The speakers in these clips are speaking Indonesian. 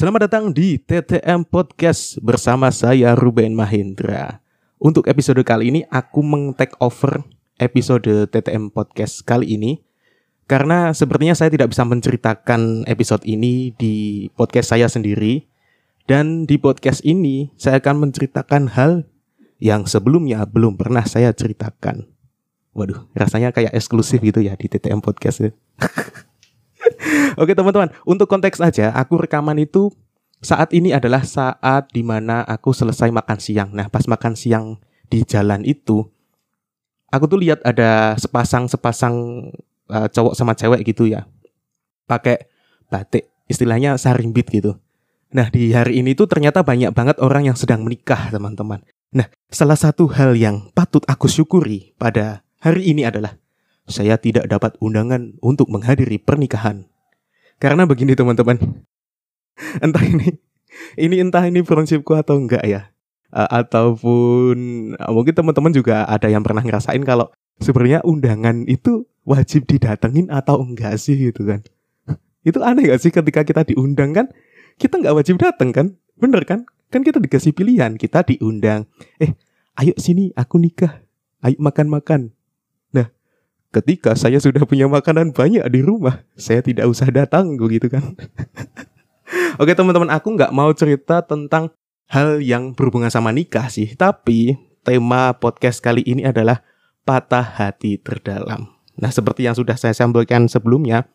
selamat datang di TTM Podcast bersama saya Ruben Mahendra. Untuk episode kali ini aku meng-take over episode TTM Podcast kali ini karena sepertinya saya tidak bisa menceritakan episode ini di podcast saya sendiri dan di podcast ini saya akan menceritakan hal yang sebelumnya belum pernah saya ceritakan. Waduh, rasanya kayak eksklusif gitu ya di TTM Podcast ya. Oke teman-teman, untuk konteks aja, aku rekaman itu saat ini adalah saat di mana aku selesai makan siang. Nah, pas makan siang di jalan itu, aku tuh lihat ada sepasang-sepasang uh, cowok sama cewek gitu ya, pakai batik, istilahnya sarimbit gitu. Nah, di hari ini tuh ternyata banyak banget orang yang sedang menikah, teman-teman. Nah, salah satu hal yang patut aku syukuri pada hari ini adalah saya tidak dapat undangan untuk menghadiri pernikahan. Karena begini teman-teman, entah ini ini entah ini prinsipku atau enggak ya. Uh, ataupun uh, mungkin teman-teman juga ada yang pernah ngerasain kalau sebenarnya undangan itu wajib didatengin atau enggak sih gitu kan. itu aneh gak sih ketika kita diundang kan? Kita nggak wajib datang kan? Bener kan? Kan kita dikasih pilihan, kita diundang. Eh, ayo sini aku nikah. Ayo makan-makan ketika saya sudah punya makanan banyak di rumah, saya tidak usah datang begitu kan. Oke teman-teman, aku nggak mau cerita tentang hal yang berhubungan sama nikah sih, tapi tema podcast kali ini adalah patah hati terdalam. Nah, seperti yang sudah saya sampaikan sebelumnya,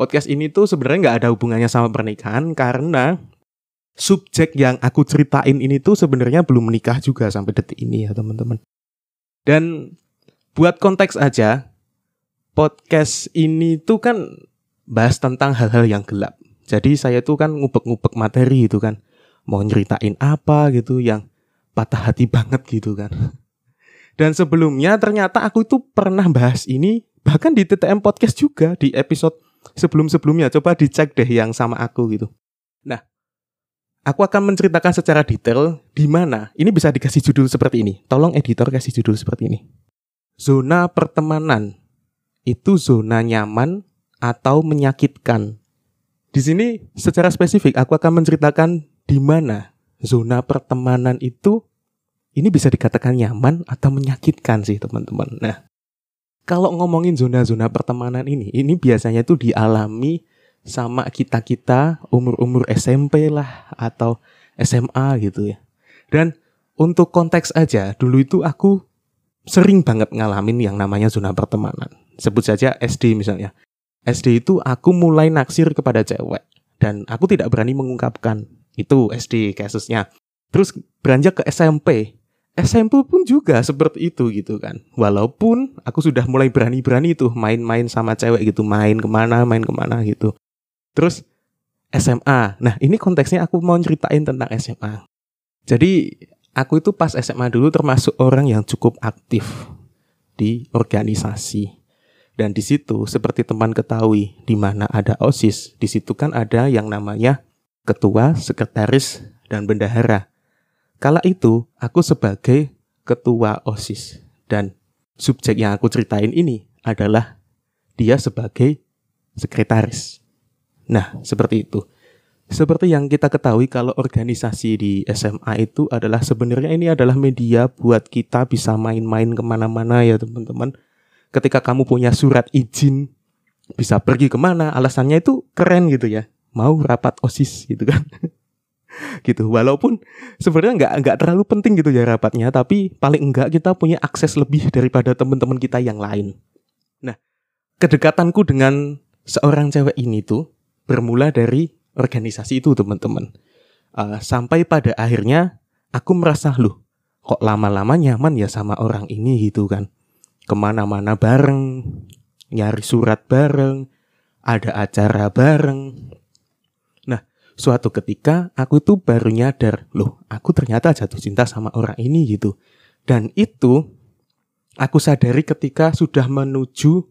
podcast ini tuh sebenarnya nggak ada hubungannya sama pernikahan karena subjek yang aku ceritain ini tuh sebenarnya belum menikah juga sampai detik ini ya teman-teman. Dan buat konteks aja, podcast ini tuh kan bahas tentang hal-hal yang gelap. Jadi saya tuh kan ngubek-ngubek materi itu kan. Mau nyeritain apa gitu yang patah hati banget gitu kan. Dan sebelumnya ternyata aku itu pernah bahas ini bahkan di TTM Podcast juga di episode sebelum-sebelumnya. Coba dicek deh yang sama aku gitu. Nah, aku akan menceritakan secara detail di mana ini bisa dikasih judul seperti ini. Tolong editor kasih judul seperti ini. Zona pertemanan itu zona nyaman atau menyakitkan. Di sini secara spesifik aku akan menceritakan di mana zona pertemanan itu ini bisa dikatakan nyaman atau menyakitkan sih teman-teman. Nah, kalau ngomongin zona-zona pertemanan ini, ini biasanya tuh dialami sama kita-kita umur-umur SMP lah atau SMA gitu ya. Dan untuk konteks aja, dulu itu aku sering banget ngalamin yang namanya zona pertemanan. Sebut saja SD misalnya. SD itu aku mulai naksir kepada cewek dan aku tidak berani mengungkapkan. Itu SD kasusnya. Terus beranjak ke SMP. SMP pun juga seperti itu gitu kan. Walaupun aku sudah mulai berani-berani tuh main-main sama cewek gitu, main ke mana, main ke mana gitu. Terus SMA. Nah ini konteksnya aku mau ceritain tentang SMA. Jadi aku itu pas SMA dulu termasuk orang yang cukup aktif di organisasi. Dan di situ seperti teman ketahui di mana ada OSIS, di situ kan ada yang namanya ketua, sekretaris, dan bendahara. Kala itu aku sebagai ketua OSIS dan subjek yang aku ceritain ini adalah dia sebagai sekretaris. Nah, seperti itu. Seperti yang kita ketahui kalau organisasi di SMA itu adalah sebenarnya ini adalah media buat kita bisa main-main ke mana-mana ya teman-teman. Ketika kamu punya surat izin bisa pergi ke mana, alasannya itu keren gitu ya. Mau rapat osis gitu kan. gitu. Walaupun sebenarnya nggak nggak terlalu penting gitu ya rapatnya, tapi paling enggak kita punya akses lebih daripada teman-teman kita yang lain. Nah, kedekatanku dengan seorang cewek ini tuh bermula dari organisasi itu teman-teman. Uh, sampai pada akhirnya aku merasa loh kok lama-lama nyaman ya sama orang ini gitu kan. Ke mana-mana bareng, nyari surat bareng, ada acara bareng. Nah, suatu ketika aku itu baru nyadar, loh aku ternyata jatuh cinta sama orang ini gitu. Dan itu aku sadari ketika sudah menuju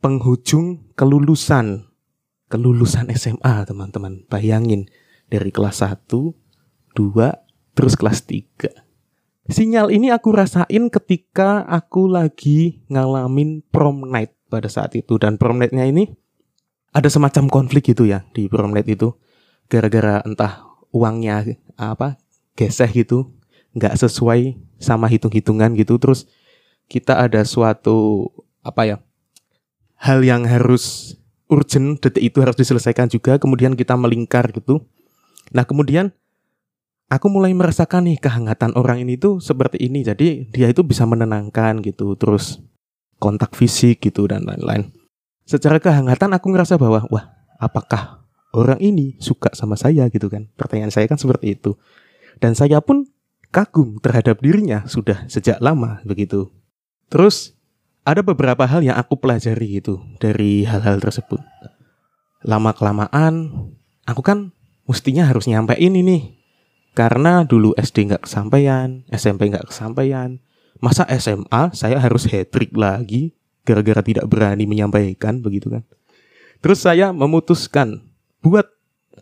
penghujung kelulusan kelulusan SMA teman-teman. Bayangin dari kelas 1, 2, terus kelas 3. Sinyal ini aku rasain ketika aku lagi ngalamin prom night pada saat itu. Dan prom nightnya ini ada semacam konflik gitu ya di prom night itu. gara-gara entah uangnya apa geseh gitu nggak sesuai sama hitung-hitungan gitu terus kita ada suatu apa ya hal yang harus urgent detik itu harus diselesaikan juga kemudian kita melingkar gitu. Nah kemudian aku mulai merasakan nih kehangatan orang ini tuh seperti ini jadi dia itu bisa menenangkan gitu terus kontak fisik gitu dan lain-lain. Secara kehangatan aku ngerasa bahwa wah apakah orang ini suka sama saya? gitu kan. Pertanyaan saya kan seperti itu. Dan saya pun kagum terhadap dirinya sudah sejak lama begitu. Terus ada beberapa hal yang aku pelajari gitu dari hal-hal tersebut. Lama kelamaan aku kan mestinya harus nyampein ini karena dulu SD nggak kesampaian SMP nggak kesampaian. Masa SMA saya harus hat trick lagi gara-gara tidak berani menyampaikan begitu kan? Terus saya memutuskan buat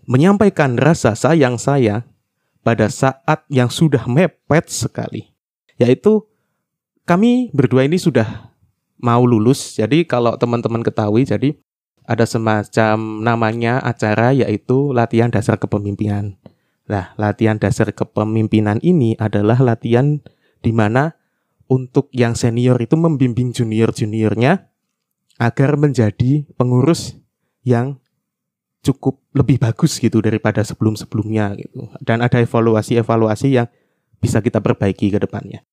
menyampaikan rasa sayang saya pada saat yang sudah mepet sekali. Yaitu kami berdua ini sudah mau lulus. Jadi kalau teman-teman ketahui jadi ada semacam namanya acara yaitu latihan dasar kepemimpinan. Nah, latihan dasar kepemimpinan ini adalah latihan di mana untuk yang senior itu membimbing junior-juniornya agar menjadi pengurus yang cukup lebih bagus gitu daripada sebelum-sebelumnya gitu. Dan ada evaluasi-evaluasi yang bisa kita perbaiki ke depannya.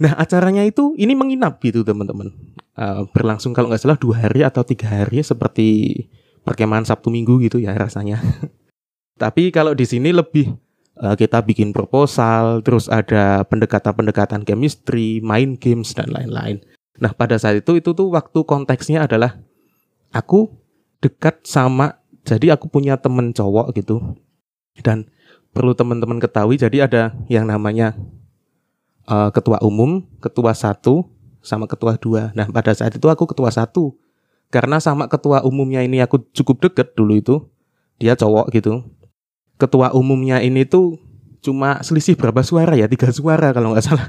Nah acaranya itu ini menginap gitu teman-teman. Uh, berlangsung kalau nggak salah dua hari atau tiga hari seperti perkemahan Sabtu Minggu gitu ya rasanya. Tapi kalau di sini lebih uh, kita bikin proposal, terus ada pendekatan-pendekatan chemistry, main games dan lain-lain. Nah pada saat itu itu tuh waktu konteksnya adalah aku dekat sama jadi aku punya temen cowok gitu dan perlu teman-teman ketahui jadi ada yang namanya uh, ketua umum ketua satu sama ketua dua. Nah pada saat itu aku ketua satu. Karena sama ketua umumnya ini aku cukup deket dulu itu dia cowok gitu. Ketua umumnya ini tuh cuma selisih berapa suara ya? Tiga suara kalau nggak salah.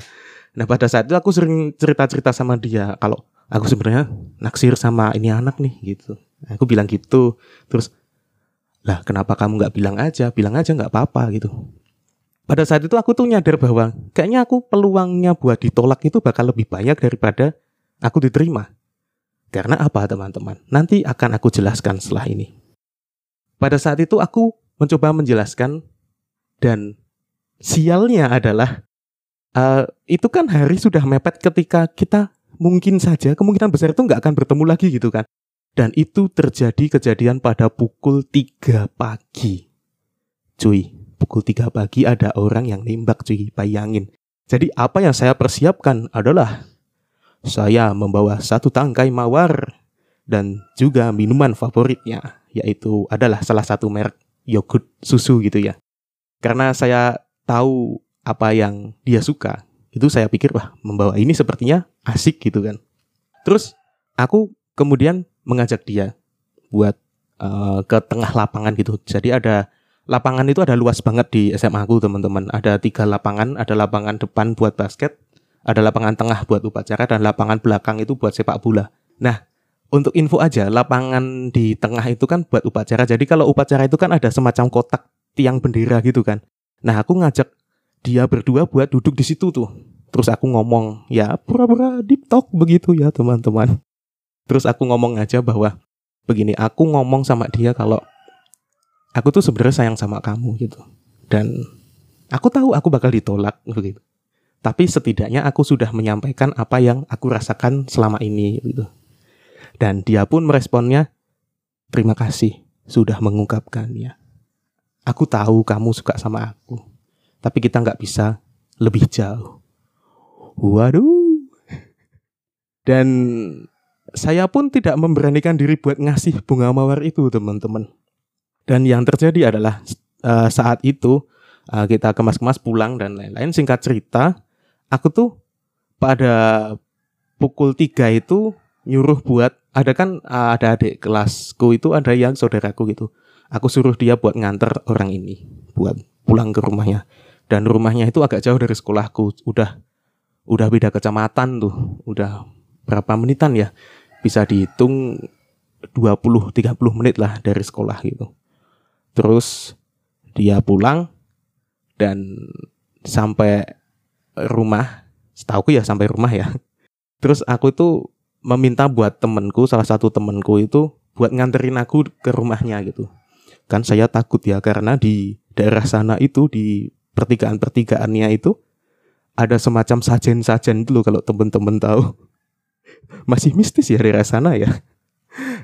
Nah pada saat itu aku sering cerita-cerita sama dia. Kalau aku sebenarnya naksir sama ini anak nih gitu. Aku bilang gitu. Terus lah kenapa kamu nggak bilang aja? Bilang aja nggak apa-apa gitu pada saat itu aku tuh nyadar bahwa kayaknya aku peluangnya buat ditolak itu bakal lebih banyak daripada aku diterima. Karena apa teman-teman? Nanti akan aku jelaskan setelah ini. Pada saat itu aku mencoba menjelaskan dan sialnya adalah uh, itu kan hari sudah mepet ketika kita mungkin saja kemungkinan besar itu nggak akan bertemu lagi gitu kan. Dan itu terjadi kejadian pada pukul 3 pagi. Cuy, pukul 3 pagi ada orang yang nembak cuy, bayangin. Jadi apa yang saya persiapkan adalah saya membawa satu tangkai mawar dan juga minuman favoritnya, yaitu adalah salah satu merek yogurt susu gitu ya. Karena saya tahu apa yang dia suka, itu saya pikir wah membawa ini sepertinya asik gitu kan. Terus aku kemudian mengajak dia buat uh, ke tengah lapangan gitu. Jadi ada lapangan itu ada luas banget di SMA aku teman-teman. Ada tiga lapangan, ada lapangan depan buat basket, ada lapangan tengah buat upacara dan lapangan belakang itu buat sepak bola. Nah, untuk info aja, lapangan di tengah itu kan buat upacara. Jadi kalau upacara itu kan ada semacam kotak tiang bendera gitu kan. Nah, aku ngajak dia berdua buat duduk di situ tuh. Terus aku ngomong, ya pura-pura deep talk begitu ya teman-teman. Terus aku ngomong aja bahwa begini, aku ngomong sama dia kalau aku tuh sebenarnya sayang sama kamu gitu. Dan aku tahu aku bakal ditolak begitu. Tapi setidaknya aku sudah menyampaikan apa yang aku rasakan selama ini gitu. Dan dia pun meresponnya, terima kasih sudah mengungkapkannya. Aku tahu kamu suka sama aku, tapi kita nggak bisa lebih jauh. Waduh. Dan saya pun tidak memberanikan diri buat ngasih bunga mawar itu teman-teman. Dan yang terjadi adalah uh, saat itu uh, kita kemas-kemas pulang dan lain-lain. Singkat cerita, aku tuh pada pukul 3 itu nyuruh buat ada kan uh, ada adik kelasku itu ada yang saudaraku gitu. Aku suruh dia buat nganter orang ini buat pulang ke rumahnya. Dan rumahnya itu agak jauh dari sekolahku. Udah udah beda kecamatan tuh. Udah berapa menitan ya? bisa dihitung 20-30 menit lah dari sekolah gitu. Terus dia pulang dan sampai rumah. Setahu ya sampai rumah ya. Terus aku itu meminta buat temenku salah satu temenku itu buat nganterin aku ke rumahnya gitu. Kan saya takut ya karena di daerah sana itu di pertigaan-pertigaannya itu ada semacam sajen-sajen itu loh kalau temen-temen tahu. Masih mistis ya daerah sana ya.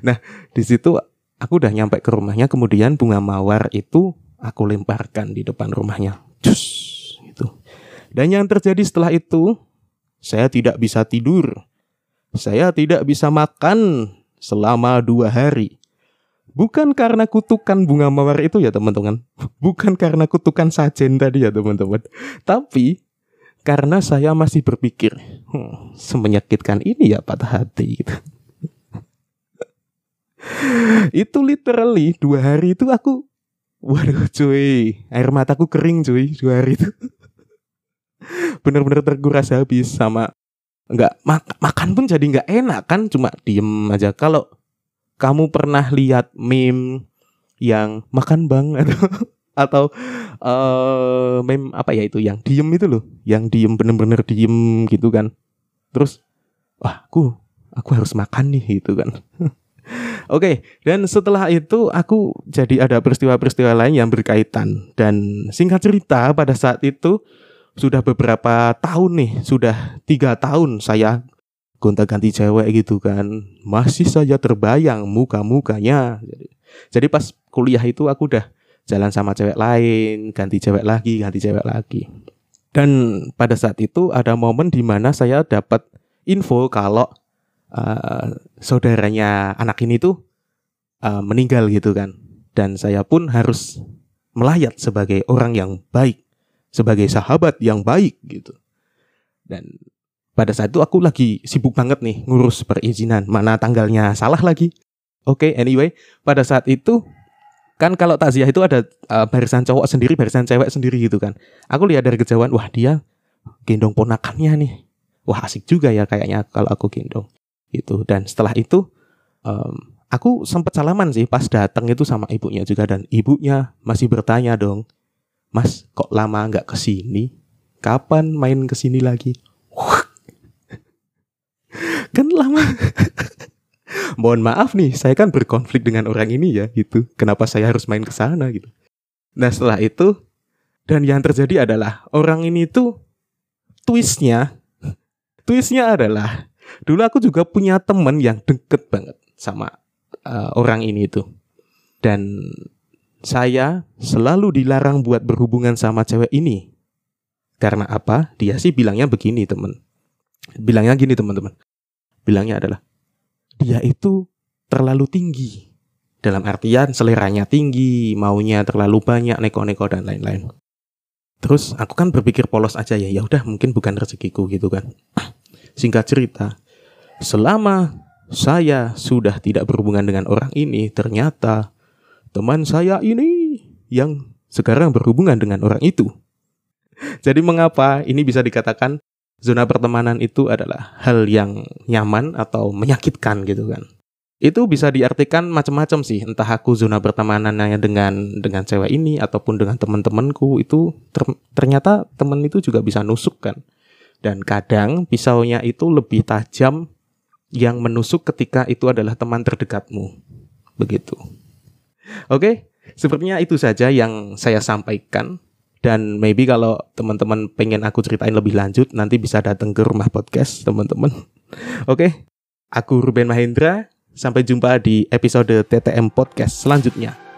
Nah di situ aku udah nyampe ke rumahnya kemudian bunga mawar itu aku lemparkan di depan rumahnya Cus, itu dan yang terjadi setelah itu saya tidak bisa tidur saya tidak bisa makan selama dua hari Bukan karena kutukan bunga mawar itu ya teman-teman. Bukan karena kutukan sajen tadi ya teman-teman. Tapi karena saya masih berpikir, hmm, semenyakitkan ini ya patah hati gitu. Itu literally dua hari itu aku Waduh cuy Air mataku kering cuy Dua hari itu Bener-bener terkuras habis Sama nggak mak makan pun jadi nggak enak kan Cuma diem aja Kalau kamu pernah lihat meme yang makan bang atau atau uh, meme apa ya itu yang diem itu loh, yang diem bener-bener diem gitu kan. Terus wah aku aku harus makan nih gitu kan. Oke, dan setelah itu aku jadi ada peristiwa-peristiwa lain yang berkaitan. Dan singkat cerita pada saat itu sudah beberapa tahun nih, sudah tiga tahun saya gonta-ganti cewek gitu kan. Masih saja terbayang muka-mukanya. Jadi, jadi pas kuliah itu aku udah jalan sama cewek lain ganti cewek lagi ganti cewek lagi. Dan pada saat itu ada momen di mana saya dapat info kalau uh, saudaranya anak ini tuh uh, meninggal gitu kan dan saya pun harus melayat sebagai orang yang baik sebagai sahabat yang baik gitu dan pada saat itu aku lagi sibuk banget nih ngurus perizinan, mana tanggalnya salah lagi. Oke, okay, anyway, pada saat itu kan kalau takziah itu ada uh, barisan cowok sendiri, barisan cewek sendiri gitu kan. Aku lihat dari kejauhan, wah dia gendong ponakannya nih. Wah asik juga ya kayaknya kalau aku gendong. Itu dan setelah itu um, aku sempat salaman sih pas datang itu sama ibunya juga. Dan ibunya masih bertanya dong, Mas kok lama nggak ke sini? Kapan main ke sini lagi? kan lama. Mohon maaf nih saya kan berkonflik dengan orang ini ya gitu. Kenapa saya harus main ke sana gitu. Nah setelah itu dan yang terjadi adalah orang ini tuh twistnya twistnya adalah dulu aku juga punya temen yang deket banget sama uh, orang ini tuh dan saya selalu dilarang buat berhubungan sama cewek ini. Karena apa? Dia sih bilangnya begini temen. Bilangnya gini teman-teman bilangnya adalah dia itu terlalu tinggi. Dalam artian seleranya tinggi maunya terlalu banyak neko-neko dan lain-lain. Terus aku kan berpikir polos aja ya ya udah mungkin bukan rezekiku gitu kan singkat cerita selama saya sudah tidak berhubungan dengan orang ini ternyata teman saya ini yang sekarang berhubungan dengan orang itu jadi mengapa ini bisa dikatakan zona pertemanan itu adalah hal yang nyaman atau menyakitkan gitu kan. Itu bisa diartikan macam-macam sih, entah aku zona pertemanannya dengan dengan cewek ini ataupun dengan teman-temanku itu ter, ternyata temen itu juga bisa nusuk kan. Dan kadang pisaunya itu lebih tajam yang menusuk ketika itu adalah teman terdekatmu. Begitu. Oke, sepertinya itu saja yang saya sampaikan dan maybe kalau teman-teman pengen aku ceritain lebih lanjut nanti bisa datang ke rumah podcast teman-teman oke aku Ruben Mahendra sampai jumpa di episode TTM podcast selanjutnya